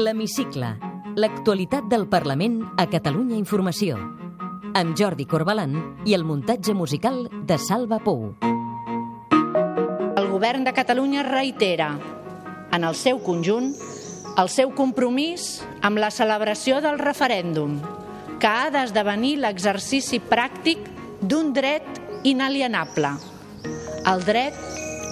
L'Hemicicle. L'actualitat del Parlament a Catalunya Informació. Amb Jordi Corbalan i el muntatge musical de Salva Pou. El govern de Catalunya reitera, en el seu conjunt, el seu compromís amb la celebració del referèndum, que ha d'esdevenir l'exercici pràctic d'un dret inalienable, el dret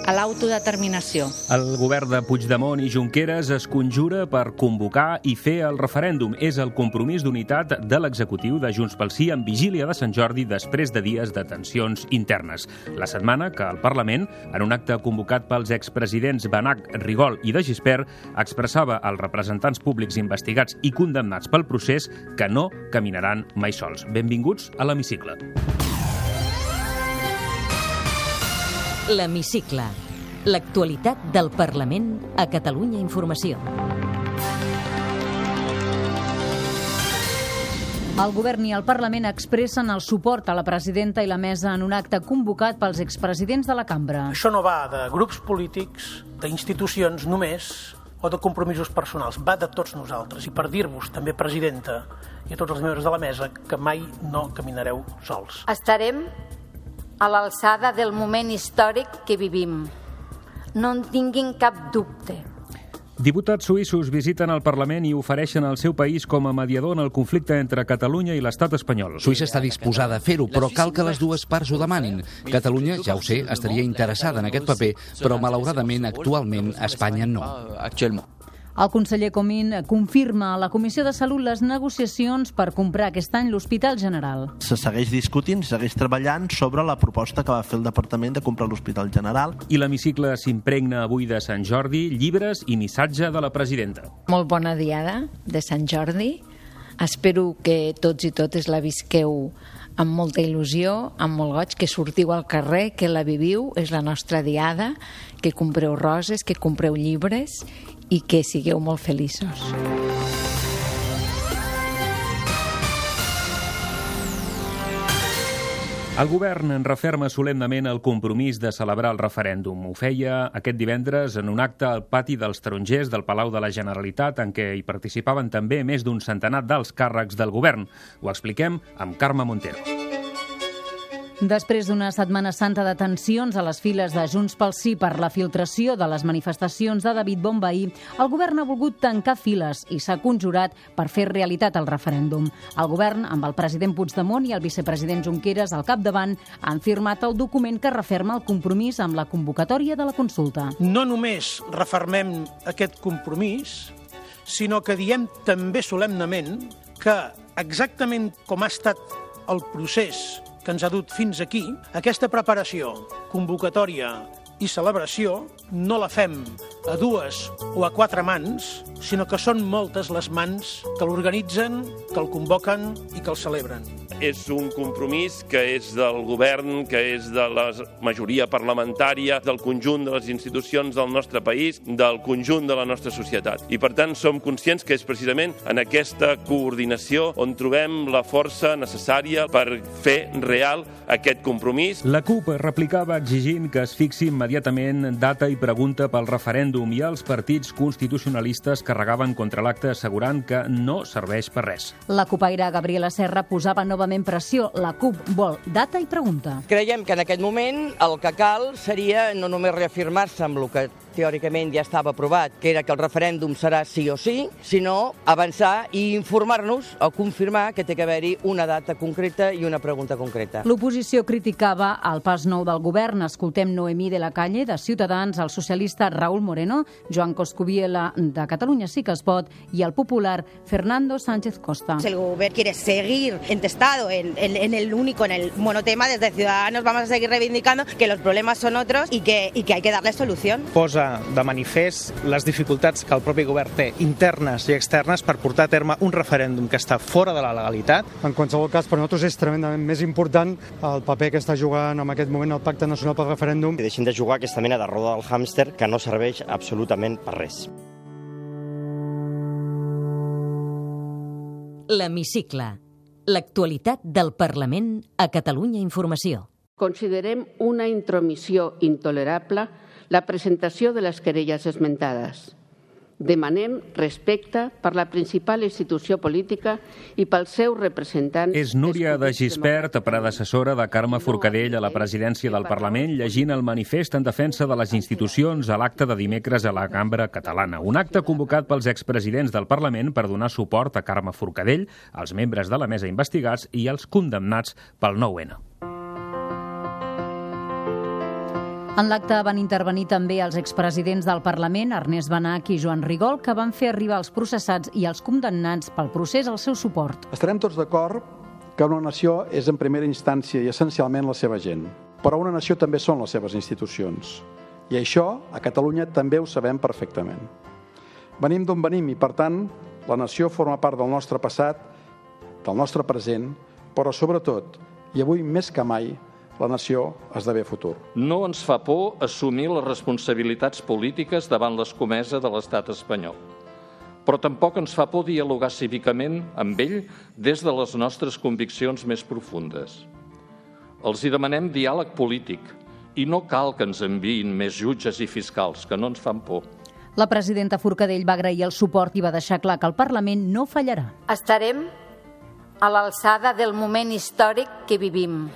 a l'autodeterminació. El govern de Puigdemont i Junqueras es conjura per convocar i fer el referèndum. És el compromís d'unitat de l'executiu de Junts pel Sí en vigília de Sant Jordi després de dies de tensions internes. La setmana que el Parlament, en un acte convocat pels expresidents Benac, Rigol i de Gispert, expressava als representants públics investigats i condemnats pel procés que no caminaran mai sols. Benvinguts a l'Hemicicle. L'Hemicicle. L'actualitat del Parlament a Catalunya Informació. El govern i el Parlament expressen el suport a la presidenta i la mesa en un acte convocat pels expresidents de la cambra. Això no va de grups polítics, d'institucions només, o de compromisos personals, va de tots nosaltres. I per dir-vos, també, presidenta, i a tots els membres de la mesa, que mai no caminareu sols. Estarem a l'alçada del moment històric que vivim. No en tinguin cap dubte. Diputats suïssos visiten el Parlament i ofereixen el seu país com a mediador en el conflicte entre Catalunya i l'estat espanyol. Suïssa està disposada a fer-ho, però cal que les dues parts ho demanin. Catalunya, ja ho sé, estaria interessada en aquest paper, però malauradament actualment Espanya no. Actuellement. El conseller Comín confirma a la Comissió de Salut les negociacions per comprar aquest any l'Hospital General. Se segueix discutint, se segueix treballant sobre la proposta que va fer el Departament de comprar l'Hospital General. I l'hemicicle s'impregna avui de Sant Jordi, llibres i missatge de la presidenta. Molt bona diada de Sant Jordi. Espero que tots i totes la visqueu amb molta il·lusió, amb molt goig, que sortiu al carrer, que la viviu, és la nostra diada, que compreu roses, que compreu llibres i que sigueu molt feliços. El govern en referma solemnament el compromís de celebrar el referèndum. Ho feia aquest divendres en un acte al pati dels tarongers del Palau de la Generalitat en què hi participaven també més d'un centenar d'alts càrrecs del govern. Ho expliquem amb Carme Montero. Després d'una setmana santa de tensions a les files de Junts pel Sí per la filtració de les manifestacions de David Bombaí, el govern ha volgut tancar files i s'ha conjurat per fer realitat el referèndum. El govern, amb el president Puigdemont i el vicepresident Junqueras al capdavant, han firmat el document que referma el compromís amb la convocatòria de la consulta. No només refermem aquest compromís, sinó que diem també solemnament que exactament com ha estat el procés que ens ha dut fins aquí, aquesta preparació, convocatòria i celebració no la fem a dues o a quatre mans, sinó que són moltes les mans que l'organitzen, que el convoquen i que el celebren. És un compromís que és del govern, que és de la majoria parlamentària, del conjunt de les institucions del nostre país, del conjunt de la nostra societat. I per tant som conscients que és precisament en aquesta coordinació on trobem la força necessària per fer real aquest compromís. La CUP replicava exigint que es fixi immediatament data i pregunta pel referèndum i els partits constitucionalistes carregaven contra l'acte assegurant que no serveix per res. La cupaire Gabriela Serra posava novament pressió. La CUP vol data i pregunta. Creiem que en aquest moment el que cal seria no només reafirmar-se amb el que teòricament ja estava aprovat, que era que el referèndum serà sí o sí, sinó avançar i informar-nos o confirmar que té que haver-hi una data concreta i una pregunta concreta. L'oposició criticava el pas nou del govern. Escoltem Noemí de la Calle, de Ciutadans, el socialista Raúl Moreno, Joan Coscubiela, de Catalunya sí que es pot, i el popular Fernando Sánchez Costa. El govern quiere seguir entestado en, en, en el único, en el monotema, desde Ciudadanos vamos a seguir reivindicando que los problemas son otros y que, y que hay que darle solución. Posa de manifest les dificultats que el propi govern té internes i externes per portar a terme un referèndum que està fora de la legalitat. En qualsevol cas, per nosaltres és tremendament més important el paper que està jugant en aquest moment el Pacte Nacional pel Referèndum. I deixin de jugar aquesta mena de roda del hàmster que no serveix absolutament per res. L'Hemicicle. L'actualitat del Parlament a Catalunya Informació. Considerem una intromissió intolerable la presentació de les querelles esmentades. Demanem respecte per la principal institució política i pels seus representants. És Núria de Gispert, predecessora de Carme Forcadell a la presidència del Parlament, llegint el manifest en defensa de les institucions a l'acte de dimecres a la Cambra Catalana. Un acte convocat pels expresidents del Parlament per donar suport a Carme Forcadell, als membres de la mesa investigats i als condemnats pel 9-N. En l'acte van intervenir també els expresidents del Parlament, Ernest Benach i Joan Rigol, que van fer arribar els processats i els condemnats pel procés el seu suport. Estarem tots d'acord que una nació és en primera instància i essencialment la seva gent. Però una nació també són les seves institucions. I això, a Catalunya, també ho sabem perfectament. Venim d'on venim i, per tant, la nació forma part del nostre passat, del nostre present, però sobretot, i avui més que mai, la nació esdevé futur. No ens fa por assumir les responsabilitats polítiques davant l'escomesa de l'estat espanyol. Però tampoc ens fa por dialogar cívicament amb ell des de les nostres conviccions més profundes. Els hi demanem diàleg polític i no cal que ens enviïn més jutges i fiscals, que no ens fan por. La presidenta Forcadell va agrair el suport i va deixar clar que el Parlament no fallarà. Estarem a l'alçada del moment històric que vivim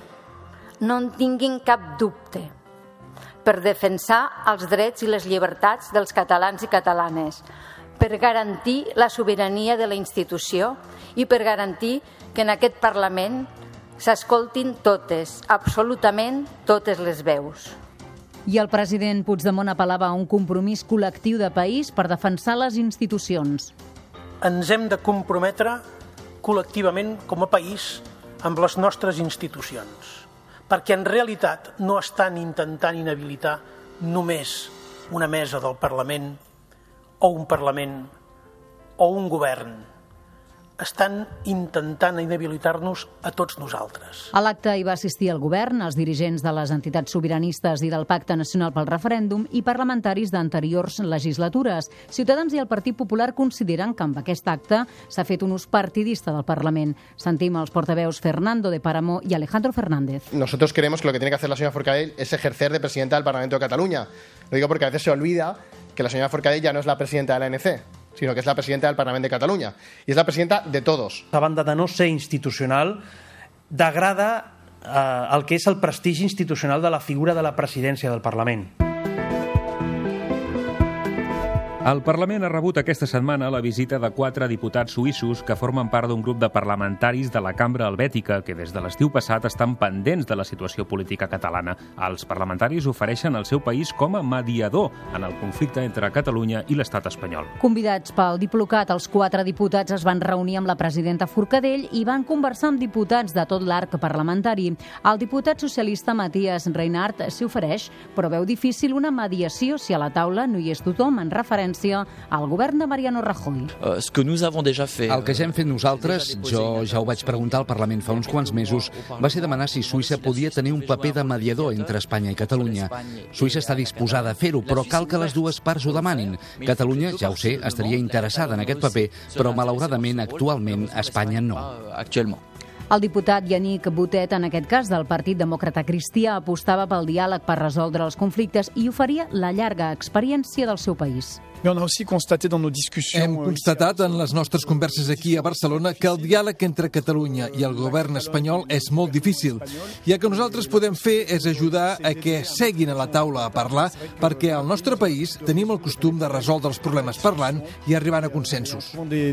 no en tinguin cap dubte, per defensar els drets i les llibertats dels catalans i catalanes, per garantir la sobirania de la institució i per garantir que en aquest Parlament s'escoltin totes, absolutament totes les veus. I el president Puigdemont apel·lava a un compromís col·lectiu de país per defensar les institucions. Ens hem de comprometre col·lectivament com a país amb les nostres institucions perquè en realitat no estan intentant inhabilitar només una mesa del Parlament o un Parlament o un govern estan intentant inhabilitar-nos a tots nosaltres. A l'acte hi va assistir el govern, els dirigents de les entitats sobiranistes i del Pacte Nacional pel Referèndum i parlamentaris d'anteriors legislatures. Ciutadans i el Partit Popular consideren que amb aquest acte s'ha fet un ús partidista del Parlament. Sentim els portaveus Fernando de Páramo i Alejandro Fernández. Nosotros creemos que lo que tiene que hacer la señora Forcadell es ejercer de presidenta del Parlamento de Cataluña. Lo digo porque a veces se olvida que la señora Forcadell ya no es la presidenta de la ANC sino que es la presidenta del Parlament de Catalunya i és la presidenta de todos. A banda de no ser institucional, degrada eh, el que és el prestigi institucional de la figura de la presidència del Parlament. El Parlament ha rebut aquesta setmana la visita de quatre diputats suïssos que formen part d'un grup de parlamentaris de la Cambra Helvètica que des de l'estiu passat estan pendents de la situació política catalana. Els parlamentaris ofereixen el seu país com a mediador en el conflicte entre Catalunya i l'estat espanyol. Convidats pel Diplocat, els quatre diputats es van reunir amb la presidenta Forcadell i van conversar amb diputats de tot l'arc parlamentari. El diputat socialista Matías Reinhardt s'hi ofereix, però veu difícil una mediació si a la taula no hi és tothom en referència referència al govern de Mariano Rajoy. Que nous avons déjà fait, el que ja hem fet nosaltres, jo ja ho vaig preguntar al Parlament fa uns quants mesos, va ser demanar si Suïssa podia tenir un paper de mediador entre Espanya i Catalunya. Suïssa està disposada a fer-ho, però cal que les dues parts ho demanin. Catalunya, ja ho sé, estaria interessada en aquest paper, però malauradament actualment Espanya no. Actualment. El diputat Yannick Botet, en aquest cas del Partit Demòcrata Cristià, apostava pel diàleg per resoldre els conflictes i oferia la llarga experiència del seu país. on a aussi constaté dans nos discussions... Hem euh, constatat en les nostres converses aquí a Barcelona que el diàleg entre Catalunya i el govern espanyol és molt difícil. I el que nosaltres podem fer és ajudar a que seguin a la taula a parlar perquè al nostre país tenim el costum de resoldre els problemes parlant i arribant a consensos. De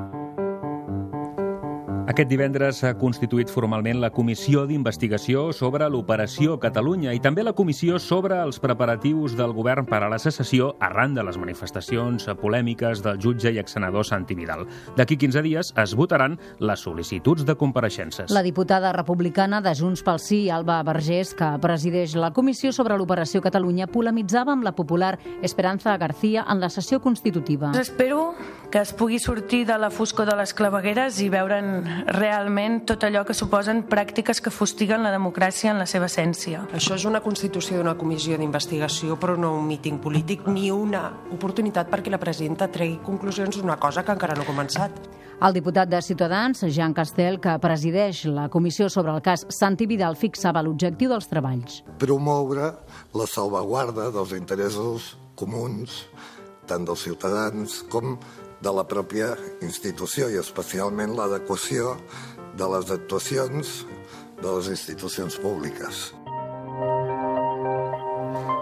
Aquest divendres s'ha constituït formalment la Comissió d'Investigació sobre l'Operació Catalunya i també la Comissió sobre els preparatius del govern per a la secessió arran de les manifestacions polèmiques del jutge i exsenador Santi Vidal. D'aquí 15 dies es votaran les sol·licituds de compareixences. La diputada republicana de Junts pel Sí, Alba Vergés, que presideix la Comissió sobre l'Operació Catalunya, polemitzava amb la popular Esperanza García en la sessió constitutiva. Espero que es pugui sortir de la foscor de les clavegueres i veure'n realment tot allò que suposen pràctiques que fustiguen la democràcia en la seva essència. Això és una constitució d'una comissió d'investigació, però no un míting polític ni una oportunitat perquè la presidenta tregui conclusions d'una cosa que encara no ha començat. El diputat de Ciutadans, Jean Castel, que presideix la comissió sobre el cas Santi Vidal, fixava l'objectiu dels treballs. Promoure la salvaguarda dels interessos comuns tant dels ciutadans com de la pròpia institució i especialment l'adequació de les actuacions de les institucions públiques.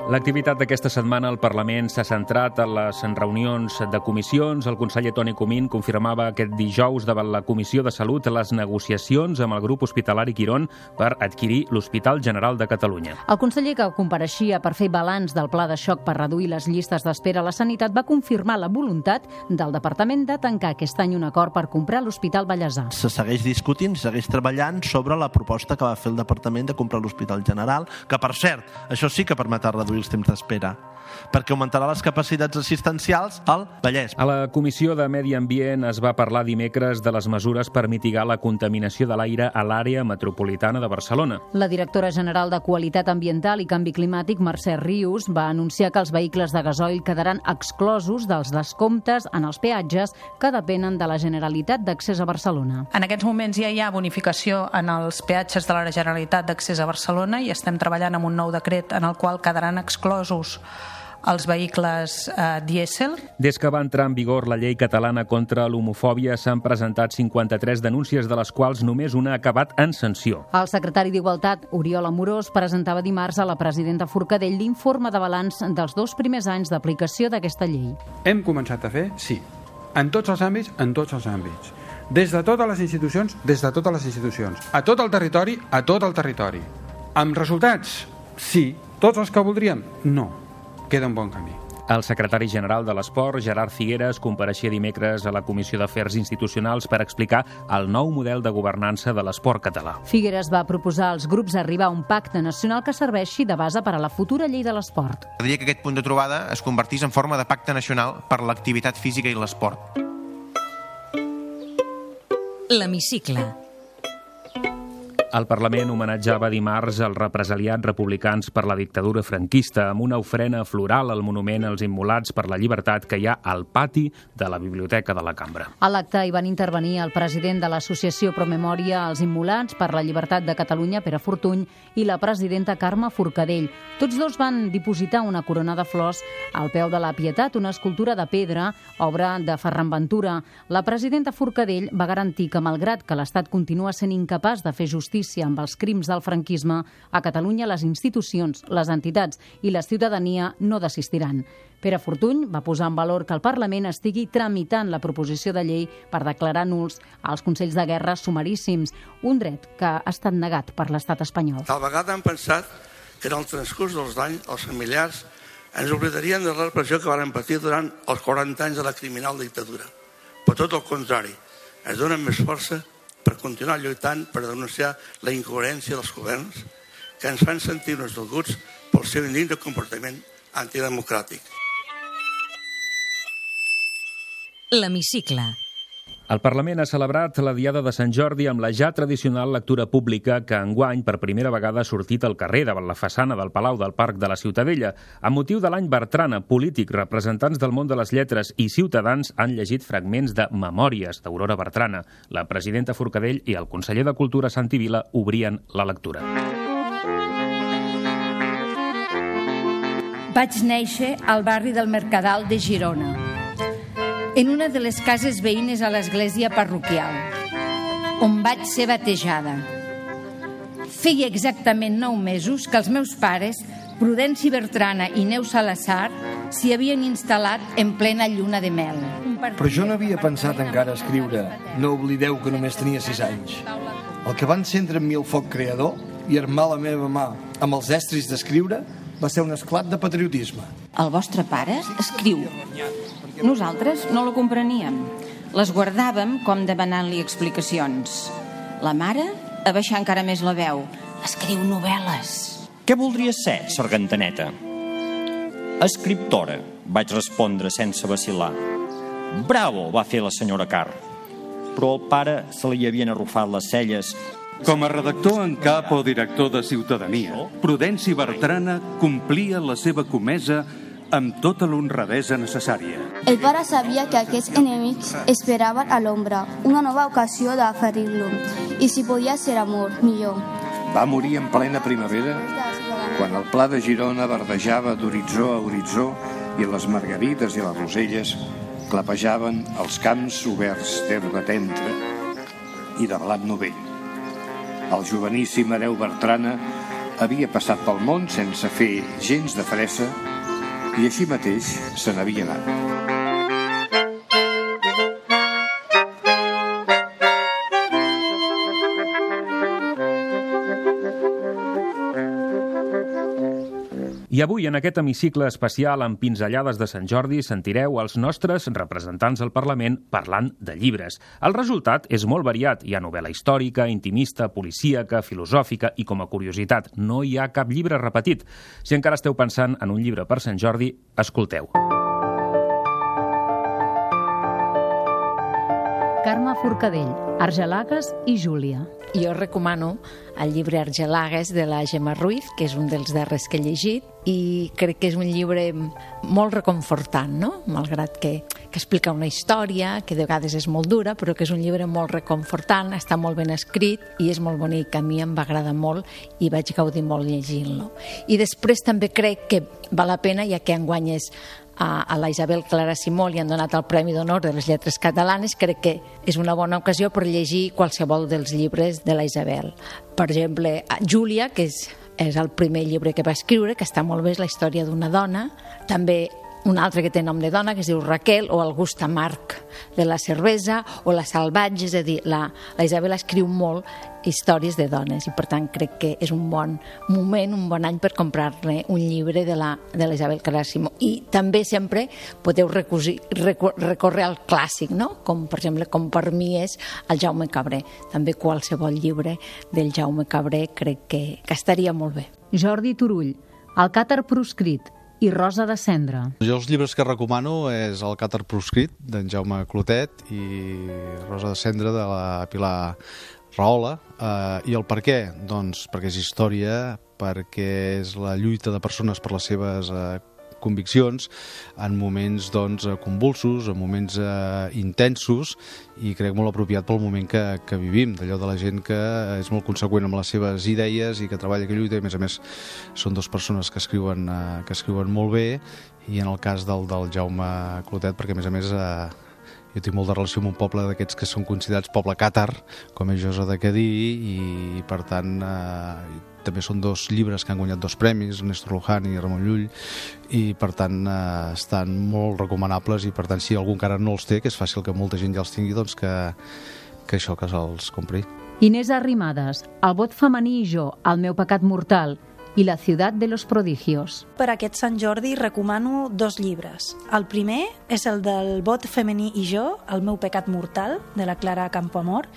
L'activitat d'aquesta setmana al Parlament s'ha centrat en les reunions de comissions. El conseller Toni Comín confirmava aquest dijous davant la Comissió de Salut les negociacions amb el grup hospitalari Quirón per adquirir l'Hospital General de Catalunya. El conseller que compareixia per fer balanç del pla de xoc per reduir les llistes d'espera a la sanitat va confirmar la voluntat del Departament de tancar aquest any un acord per comprar l'Hospital Vallèsà. Se segueix discutint, segueix treballant sobre la proposta que va fer el Departament de comprar l'Hospital General, que per cert, això sí que permetrà reduir els temps d'espera perquè augmentarà les capacitats assistencials al Vallès. A la Comissió de Medi Ambient es va parlar dimecres de les mesures per mitigar la contaminació de l'aire a l'àrea metropolitana de Barcelona. La directora general de Qualitat Ambiental i Canvi Climàtic, Mercè Rius, va anunciar que els vehicles de gasoil quedaran exclosos dels descomptes en els peatges que depenen de la Generalitat d'accés a Barcelona. En aquests moments ja hi ha bonificació en els peatges de la Generalitat d'accés a Barcelona i estem treballant amb un nou decret en el qual quedaran exclosos els vehicles eh, dièsel. Des que va entrar en vigor la llei catalana contra l'homofòbia s'han presentat 53 denúncies, de les quals només una ha acabat en sanció. El secretari d'Igualtat, Oriol Amorós, presentava dimarts a la presidenta Forcadell l'informe de balanç dels dos primers anys d'aplicació d'aquesta llei. Hem començat a fer, sí, en tots els àmbits, en tots els àmbits. Des de totes les institucions, des de totes les institucions. A tot el territori, a tot el territori. Amb resultats? Sí. Tots els que voldríem? No queda un bon camí. El secretari general de l'Esport, Gerard Figueres, compareixia dimecres a la Comissió d'Afers Institucionals per explicar el nou model de governança de l'esport català. Figueres va proposar als grups arribar a un pacte nacional que serveixi de base per a la futura llei de l'esport. Diria que aquest punt de trobada es convertís en forma de pacte nacional per l'activitat física i l'esport. L'hemicicle el Parlament homenatjava dimarts els represaliats republicans per la dictadura franquista amb una ofrena floral al monument als immolats per la llibertat que hi ha al pati de la Biblioteca de la Cambra. A l'acte hi van intervenir el president de l'Associació Promemòria als Immolats per la Llibertat de Catalunya, Pere Fortuny, i la presidenta Carme Forcadell. Tots dos van dipositar una corona de flors al peu de la Pietat, una escultura de pedra, obra de Ferran Ventura. La presidenta Forcadell va garantir que, malgrat que l'Estat continua sent incapaç de fer justícia justícia amb els crims del franquisme, a Catalunya les institucions, les entitats i la ciutadania no desistiran. Pere Fortuny va posar en valor que el Parlament estigui tramitant la proposició de llei per declarar nuls els Consells de Guerra sumaríssims, un dret que ha estat negat per l'estat espanyol. Tal vegada han pensat que en el transcurs dels anys els familiars ens oblidarien de la repressió que van patir durant els 40 anys de la criminal dictadura. Per tot el contrari, ens donen més força per continuar lluitant per denunciar la incoherència dels governs que ens fan sentir-nos dolguts pel seu indigne comportament antidemocràtic. L'hemicicle el Parlament ha celebrat la Diada de Sant Jordi amb la ja tradicional lectura pública que enguany per primera vegada ha sortit al carrer davant la façana del Palau del Parc de la Ciutadella. A motiu de l'any Bertrana, polític, representants del món de les lletres i ciutadans han llegit fragments de Memòries d'Aurora Bertrana. La presidenta Forcadell i el conseller de Cultura Santi Vila obrien la lectura. Vaig néixer al barri del Mercadal de Girona en una de les cases veïnes a l'església parroquial, on vaig ser batejada. Feia exactament nou mesos que els meus pares, Prudenci Bertrana i Neus Salazar, s'hi havien instal·lat en plena lluna de mel. Però jo no havia pensat encara escriure No oblideu que només tenia sis anys. El que va encendre en mi el foc creador i armar la meva mà amb els estris d'escriure va ser un esclat de patriotisme. El vostre pare escriu nosaltres no la compreníem. Les guardàvem com demanant-li explicacions. La mare, a baixar encara més la veu, escriu novel·les. Què voldria ser, sargantaneta? Escriptora, vaig respondre sense vacilar. Bravo, va fer la senyora Carr. però al pare se li havien arrufat les celles. Com a redactor en cap o director de Ciutadania, Prudenci Bertrana complia la seva comesa amb tota l'honradesa necessària. El pare sabia que aquests enemics esperaven a l'ombra una nova ocasió de ferir-lo, i si podia ser amor, millor. Va morir en plena primavera, quan el pla de Girona verdejava d'horitzó a horitzó i les margarides i les roselles clapejaven els camps oberts d'herba tendre i de blat novell. El joveníssim hereu Bertrana havia passat pel món sense fer gens de fressa i així mateix se n'havia anat. I avui, en aquest hemicicle especial amb pinzellades de Sant Jordi, sentireu els nostres representants al Parlament parlant de llibres. El resultat és molt variat. Hi ha novel·la històrica, intimista, policíaca, filosòfica i, com a curiositat, no hi ha cap llibre repetit. Si encara esteu pensant en un llibre per Sant Jordi, escolteu. Carme Forcadell, Argelagues i Júlia. Jo recomano el llibre Argelagues de la Gemma Ruiz, que és un dels darrers que he llegit, i crec que és un llibre molt reconfortant, no? malgrat que, que explica una història, que de vegades és molt dura, però que és un llibre molt reconfortant, està molt ben escrit i és molt bonic. A mi em va agradar molt i vaig gaudir molt llegint-lo. I després també crec que val la pena, ja que enguanyes a, a la Isabel Clara Simó li han donat el Premi d'Honor de les Lletres Catalanes, crec que és una bona ocasió per llegir qualsevol dels llibres de la Isabel. Per exemple, Júlia, que és, és el primer llibre que va escriure, que està molt bé, és la història d'una dona. També un altre que té nom de dona, que es diu Raquel, o Augusta Marc, de la cervesa, o la salvatge, és a dir, la, la Isabel escriu molt històries de dones i per tant crec que és un bon moment, un bon any per comprar-ne un llibre de la de l'Isabel Carrasimo i també sempre podeu recosir, recor recórrer al clàssic, no? com per exemple com per mi és el Jaume Cabré també qualsevol llibre del Jaume Cabré crec que, que estaria molt bé Jordi Turull, El càtar proscrit i Rosa de Cendra. Jo els llibres que recomano és El càtar proscrit, d'en Jaume Clotet, i Rosa de Cendra, de la Pilar Rahola. Eh, I el per què? Doncs perquè és història, perquè és la lluita de persones per les seves eh, conviccions en moments doncs, convulsos, en moments eh, intensos i crec molt apropiat pel moment que, que vivim, d'allò de la gent que és molt conseqüent amb les seves idees i que treballa que lluita i a més a més són dues persones que escriuen, eh, que escriuen molt bé i en el cas del, del Jaume Clotet perquè a més a més eh, jo tinc molt de relació amb un poble d'aquests que són considerats poble càtar, com és Josa de Cadí, i per tant eh, també són dos llibres que han guanyat dos premis, Néstor Luján i Ramon Llull, i per tant eh, estan molt recomanables i per tant si algú encara no els té, que és fàcil que molta gent ja els tingui, doncs que, que això, que se'ls compri. Inés Arrimadas, El vot femení i jo, El meu pecat mortal, i La ciutat de los prodigios. Per aquest Sant Jordi recomano dos llibres. El primer és el del vot femení i jo, El meu pecat mortal, de la Clara Campoamor,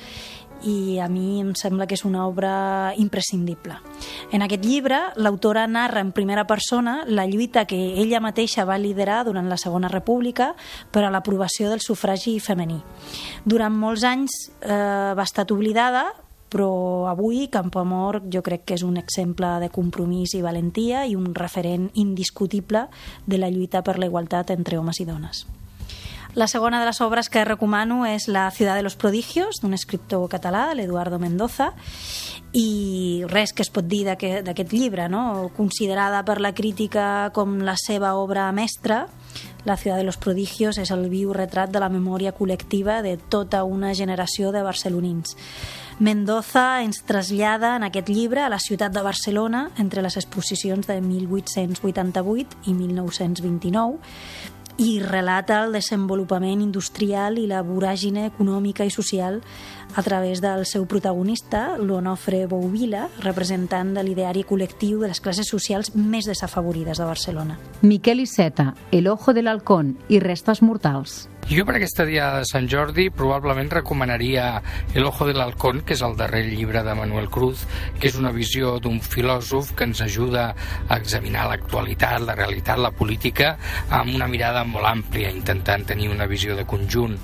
i a mi em sembla que és una obra imprescindible. En aquest llibre, l'autora narra en primera persona la lluita que ella mateixa va liderar durant la Segona República per a l'aprovació del sufragi femení. Durant molts anys eh, va estar oblidada, però avui Campoamor jo crec que és un exemple de compromís i valentia i un referent indiscutible de la lluita per la igualtat entre homes i dones. La segona de les obres que recomano és La ciutat de los prodigios, d'un escriptor català, l'Eduardo Mendoza, i res que es pot dir d'aquest llibre, no? considerada per la crítica com la seva obra mestra, la ciutat de los prodigios és el viu retrat de la memòria col·lectiva de tota una generació de barcelonins. Mendoza ens trasllada en aquest llibre a la ciutat de Barcelona entre les exposicions de 1888 i 1929 i relata el desenvolupament industrial i la voràgine econòmica i social a través del seu protagonista, l'Onofre Bouvila, representant de l'ideari col·lectiu de les classes socials més desafavorides de Barcelona. Miquel Iceta, El ojo del halcón i restes mortals. Jo per aquesta dia de Sant Jordi probablement recomanaria El ojo del halcón, que és el darrer llibre de Manuel Cruz, que és una visió d'un filòsof que ens ajuda a examinar l'actualitat, la realitat, la política, amb una mirada molt àmplia, intentant tenir una visió de conjunt.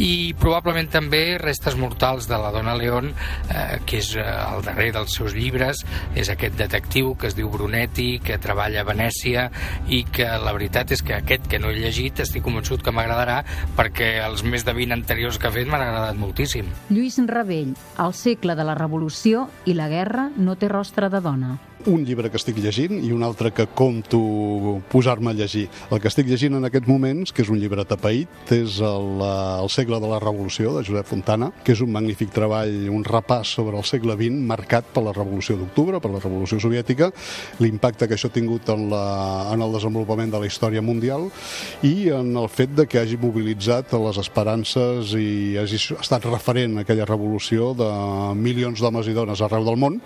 I probablement també Restes mortals de la dona León, eh, que és eh, el darrer dels seus llibres, és aquest detectiu que es diu Brunetti, que treballa a Venècia i que la veritat és que aquest que no he llegit estic convençut que m'agradarà perquè els més de 20 anteriors que ha fet m'han agradat moltíssim. Lluís Ravell, El segle de la revolució i la guerra no té rostre de dona un llibre que estic llegint i un altre que compto posar-me a llegir. El que estic llegint en aquests moments, que és un llibre tapaït, és el, el segle de la revolució, de Josep Fontana, que és un magnífic treball, un repàs sobre el segle XX, marcat per la revolució d'octubre, per la revolució soviètica, l'impacte que això ha tingut en, la, en el desenvolupament de la història mundial i en el fet de que hagi mobilitzat les esperances i hagi estat referent a aquella revolució de milions d'homes i dones arreu del món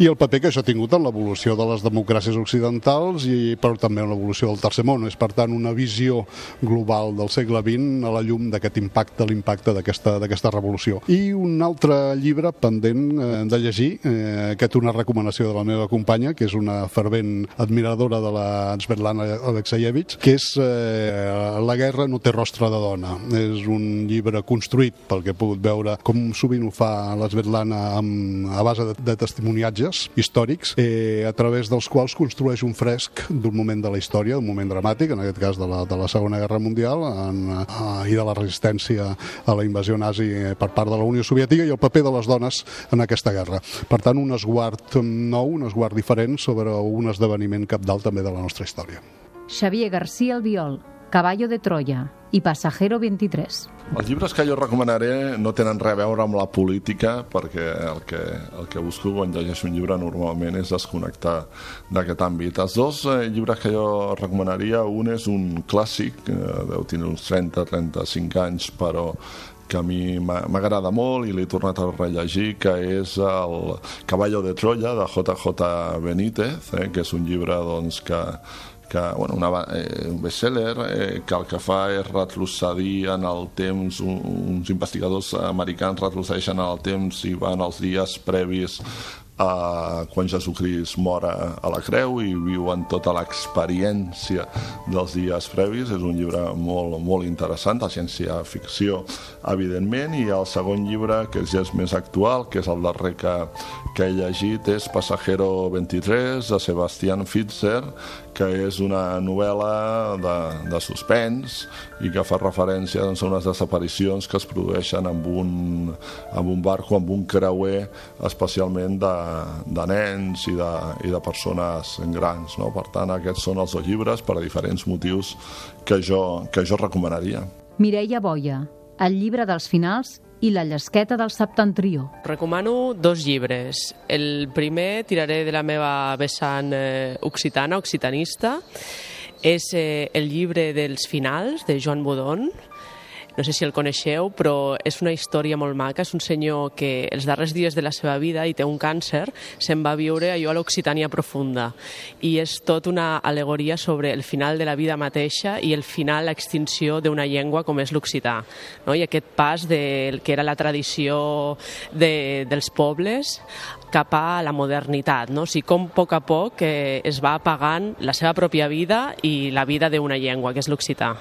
i el paper que això ha tingut en l'evolució de les democràcies occidentals i però també en l'evolució del tercer món. És, per tant, una visió global del segle XX a la llum d'aquest impacte, l'impacte d'aquesta revolució. I un altre llibre pendent eh, de llegir, eh, aquest una recomanació de la meva companya, que és una fervent admiradora de la Svetlana Alexeyevich, que és eh, La guerra no té rostre de dona. És un llibre construït, pel que he pogut veure, com sovint ho fa la Svetlana amb, a base de, de testimoniatges històrics, eh, a través dels quals construeix un fresc d'un moment de la història, un moment dramàtic, en aquest cas de la, de la Segona Guerra Mundial, en, eh, i de la resistència a la invasió nazi per part de la Unió Soviètica i el paper de les dones en aquesta guerra. Per tant, un esguard nou, un esguard diferent sobre un esdeveniment capdalt també de la nostra història. Xavier García Albiol, Caballo de Troya i Passajero 23. Els llibres que jo recomanaré no tenen res a veure amb la política perquè el que, el que busco quan llegeixo un llibre normalment és desconnectar d'aquest àmbit. Els dos eh, llibres que jo recomanaria, un és un clàssic, eh, deu tenir uns 30-35 anys, però que a mi m'agrada molt i l'he tornat a rellegir, que és el Caballo de Troya, de J.J. Benítez, eh, que és un llibre doncs, que que, bueno, una, eh, un bestseller eh, que el que fa és retrocedir en el temps, un, uns investigadors americans retrocedeixen en el temps i van als dies previs a quan Jesucrist mora a la creu i viuen tota l'experiència dels dies previs. És un llibre molt, molt interessant, de ciència-ficció, evidentment, i el segon llibre, que ja és més actual, que és el darrer que, que he llegit, és Passajero 23, de Sebastián Fitzer, que és una novel·la de, de suspens i que fa referència doncs, a unes desaparicions que es produeixen amb un, amb un barco, amb un creuer, especialment de, de nens i de, i de persones grans. No? Per tant, aquests són els dos llibres per a diferents motius que jo, que jo recomanaria. Mireia Boia, el llibre dels finals i la llesqueta del septentrió. Recomano dos llibres. El primer tiraré de la meva vessant eh, occitana, occitanista, és eh, el llibre dels finals de Joan Bodon, no sé si el coneixeu, però és una història molt maca. És un senyor que els darrers dies de la seva vida i té un càncer, se'n va viure allò a l'Occitània profunda. I és tot una alegoria sobre el final de la vida mateixa i el final, l'extinció d'una llengua com és l'occità. No? I aquest pas del que era la tradició de, dels pobles cap a la modernitat, no? o sigui, com a poc a poc eh, es va apagant la seva pròpia vida i la vida d'una llengua, que és l'occità.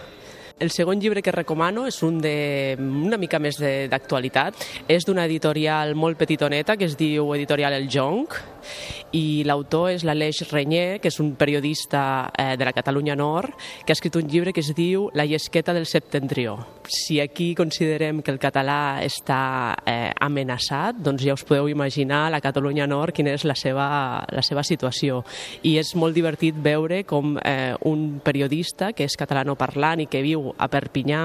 El segon llibre que recomano és un de una mica més d'actualitat. És d'una editorial molt petitoneta que es diu Editorial El Jonc i l'autor és l'Aleix Renyer, que és un periodista eh, de la Catalunya Nord, que ha escrit un llibre que es diu La llesqueta del septentrió. Si aquí considerem que el català està eh, amenaçat, doncs ja us podeu imaginar la Catalunya Nord quina és la seva, la seva situació. I és molt divertit veure com eh, un periodista que és catalanoparlant i que viu a Perpinyà,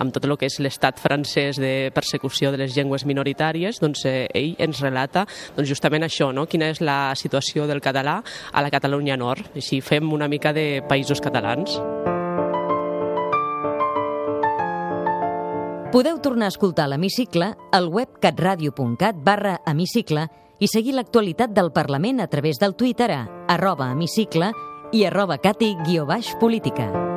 amb tot el que és l'estat francès de persecució de les llengües minoritàries, doncs eh, ell ens relata doncs, justament això, no? quina és la situació del català a la Catalunya Nord. Així fem una mica de països catalans. Podeu tornar a escoltar l'Hemicicle al web catradio.cat barra hemicicle i seguir l'actualitat del Parlament a través del Twitter a arroba hemicicle i arroba cati-política.